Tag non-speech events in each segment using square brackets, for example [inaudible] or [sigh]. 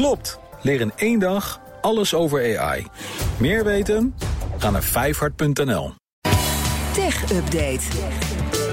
Klopt. Leer in één dag alles over AI. Meer weten? Ga naar vijfhart.nl. Tech Update.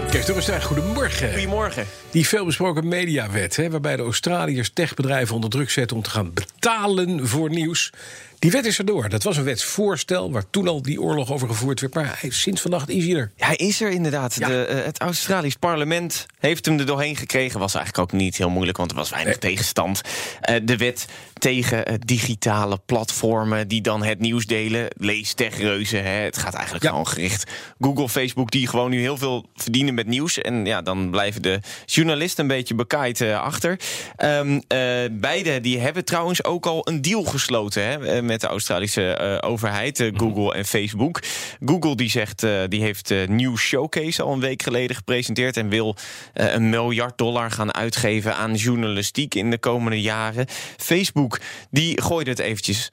Kees Dorrestein, goedemorgen. Goedemorgen. Die veelbesproken mediawet, hè, waarbij de Australiërs techbedrijven onder druk zetten om te gaan betalen voor nieuws. Die wet is erdoor. Dat was een wetsvoorstel waar toen al die oorlog over gevoerd werd. Maar hij, sinds vannacht is hij er. Hij is er inderdaad. Ja. De, eh, het Australisch parlement heeft hem er doorheen gekregen. Was eigenlijk ook niet heel moeilijk, want er was weinig tegenstand. Eh, de wet tegen eh, digitale platformen die dan het nieuws delen. Lees techreuzen. Hè. Het gaat eigenlijk Ja. gewoon gericht. Google, Facebook, die gewoon nu heel veel verdienen met nieuws. En ja, dan blijven de journalisten een beetje bekaaid eh, achter. Ehm eh, beide die hebben trouwens ook al een deal gesloten hè, eh, met de Australische eh, overheid, eh, Google en Facebook. Google die zegt, eh, die heeft New Showcase al een week geleden gepresenteerd en wil een miljard dollar gaan uitgeven aan journalistiek in de komende jaren. Facebook die gooide het eventjes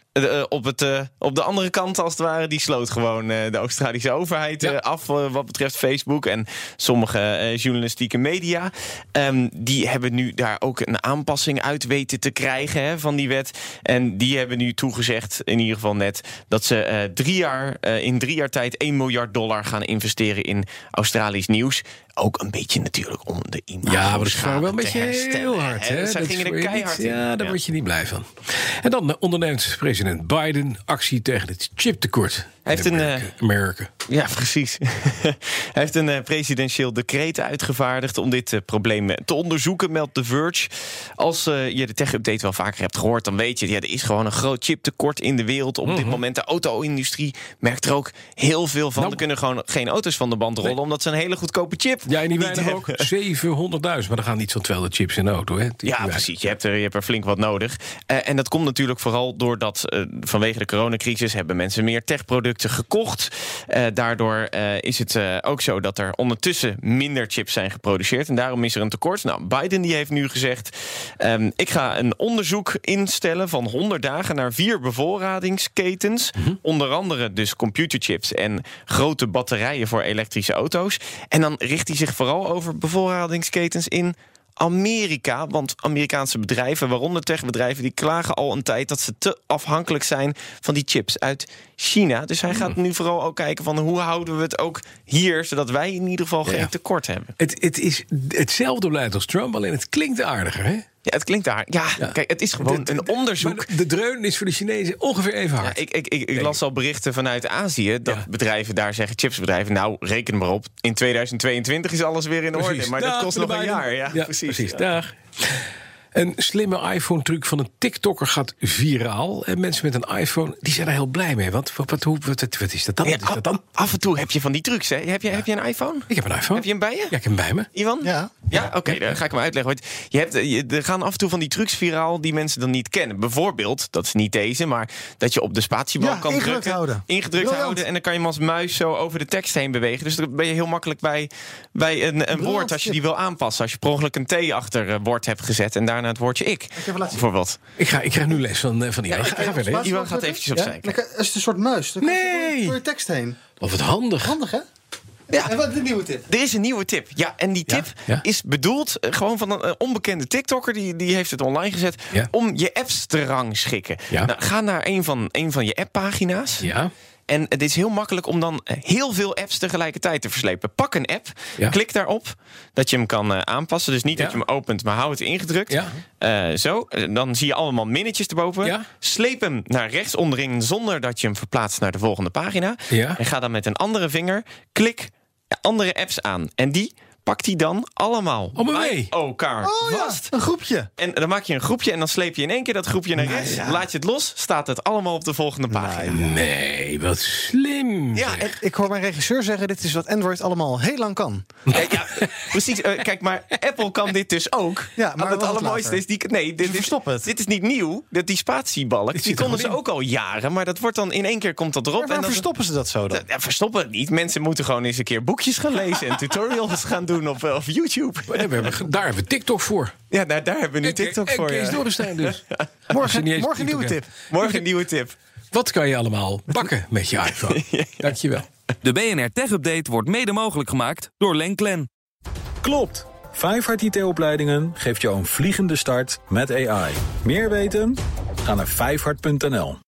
op, het, op de andere kant als het ware. Die sloot gewoon de Australische overheid Ja. af wat betreft Facebook en sommige journalistieke media. Ehm, die hebben nu daar ook een aanpassing uit weten te krijgen hè, van die wet. En die hebben nu toegezegd, in ieder geval net, dat ze eh, drie jaar, eh, in drie jaar tijd 1 miljard dollar gaan investeren in Australisch nieuws. Ook een beetje natuurlijk om de imago Ja, maar dat is gewoon wel een beetje herstellen, heel hard. Hè? Zij gingen er keihard niet- in. Ja, daar word je niet blij van. En dan eh, onderneemt president Biden actie tegen het chiptekort. Hij heeft een, eh, Amerika. Amerika. Ja, [laughs] precies. Hij heeft een eh, presidentieel decreet uitgevaardigd om dit eh, probleem eh, te onderzoeken, meldt The Verge. Als eh, je de tech-update wel vaker hebt gehoord, dan weet je, ja, er is gewoon een groot chiptekort in de wereld. Op Mhm. dit moment de auto-industrie merkt er ook heel veel van. Nou. er kunnen gewoon geen auto's van de band rollen, omdat ze een hele goedkope chip Ja, en die weinig ook. [laughs] hebben. 700.000, maar er gaan niet zo'n 200 chips in de auto. Hè? Die- Ja, die precies. Je hebt, er, je hebt er flink wat nodig. Eh, en dat komt natuurlijk vooral doordat eh, vanwege de coronacrisis hebben mensen meer techproducten gekocht. Eh, daardoor is het ook zo dat er ondertussen minder chips zijn geproduceerd. En daarom is er een tekort. Nou, Biden die heeft nu gezegd: ehm, ik ga een onderzoek instellen van 100 dagen naar vier bevoorradingsketens. Onder andere dus computerchips en grote batterijen voor elektrische auto's. En dan richt hij zich vooral over bevoorradingsketens in Amerika. Want Amerikaanse bedrijven, waaronder techbedrijven, die klagen al een tijd dat ze te afhankelijk zijn van die chips uit China. Dus hij gaat nu vooral ook kijken van hoe houden we het ook hier, zodat wij in ieder geval geen tekort hebben. Het, het is hetzelfde beleid als Trump, alleen het klinkt aardiger. Hè? Ja, het klinkt daar. Ja, Ja. kijk, het is gewoon De- een de- onderzoek. De dreun is voor de Chinezen ongeveer even Ja, hard. ik, ik, ik, ik las al berichten vanuit Azië dat Ja. bedrijven daar zeggen, chipsbedrijven, nou reken maar op, in 2022 is alles weer in orde. Precies. Maar dat kost nog een jaar. Ja, precies. Ja. Dag. Een slimme iPhone-truc van een TikToker gaat viraal. En mensen met een iPhone die zijn er heel blij mee. Want wat, wat, hoe, wat, wat is dat dan? Ja, Wat is dat dan? af, af en toe heb je van die trucs, hè? Heb je, heb je een iPhone? Ik heb een iPhone. Heb je hem bij je? Ja, ik heb hem bij me. Ivan? Ja. Ja, oké, dan ga ik hem uitleggen. Want Je hebt, je, er gaan af en toe van die trucs viraal die mensen dan niet kennen. Bijvoorbeeld, dat is niet deze, maar dat je op de spatiebal Ja, kan ingedrukt drukken. houden. Ingedrukt houden. En dan kan je hem als muis zo over de tekst heen bewegen. Dus dan ben je heel makkelijk bij, bij een, een woord als je die wil aanpassen. Als je per ongeluk een T achter eh, woord hebt gezet en daarna het woordje ik. zien. Bijvoorbeeld. Ik, ga, ik krijg nu les van, eh, van Ivan. ik- Ga ik-. Spatie- Iwan gaat eventjes Ja? opzij. Kan- Is het een soort muis? Dan kan je Nee. Door je tekst heen. Of wat handig. Handig, hè? Ja. En wat is de nieuwe tip? Er is een nieuwe tip. Ja, en die tip ja. is bedoeld eh, gewoon van een onbekende TikToker. Die, die heeft het online gezet. Ja. Om je apps te rangschikken. Ja. Nou, ga naar een van, een van je apppagina's. Ja. En het is heel makkelijk om dan eh, heel veel apps tegelijkertijd te verslepen. Pak een app, Ja. klik daarop, dat je hem kan eh, aanpassen. Dus niet Ja. dat je hem opent, maar hou het ingedrukt. Ja. Eh, zo, dan zie je allemaal minnetjes erboven. Ja. Sleep hem naar rechts onderin zonder dat je hem verplaatst naar de volgende pagina. Ja. En ga dan met een andere vinger, klik andere apps aan. En die pakt hij dan allemaal Om bij mee. elkaar Oh ja, vast. een groepje. En dan maak je een groepje en dan sleep je in één keer dat groepje naar rechts. Laat je het los, staat het allemaal op de volgende pagina. Nee, wat slim. Ja, en Ik hoor mijn regisseur zeggen, dit is wat Android allemaal heel lang kan. Ja, ja, [laughs] precies. Eh, kijk, maar Apple kan dit dus ook. Ja, maar het allermooiste later. is... Die, nee, dit, is, dit is niet nieuw. Dat die spatiebalk, die konden ze ook al jaren. Maar dat wordt dan in één keer komt dat erop. Maar waarom dan, verstoppen ze dat zo dan? Ja, verstoppen het niet. Mensen moeten gewoon eens een keer boekjes gaan lezen... en [laughs] tutorials gaan doen op, eh, op YouTube. Daar hebben we, daar hebben we TikTok voor. Ja, daar, daar hebben we nu En- TikTok en voor. Kees ja. Dorrestein dus. [laughs] Morgen, een nieuwe tip. Morgen een nieuwe tip. Wat kan je allemaal bakken met je iPhone? [laughs] Dankjewel. De BNR Tech Update wordt mede mogelijk gemaakt door Lenklen. Klopt. Vijfhart IT-opleidingen geeft jou een vliegende start met AI. Meer weten? Ga naar vijfhart.nl.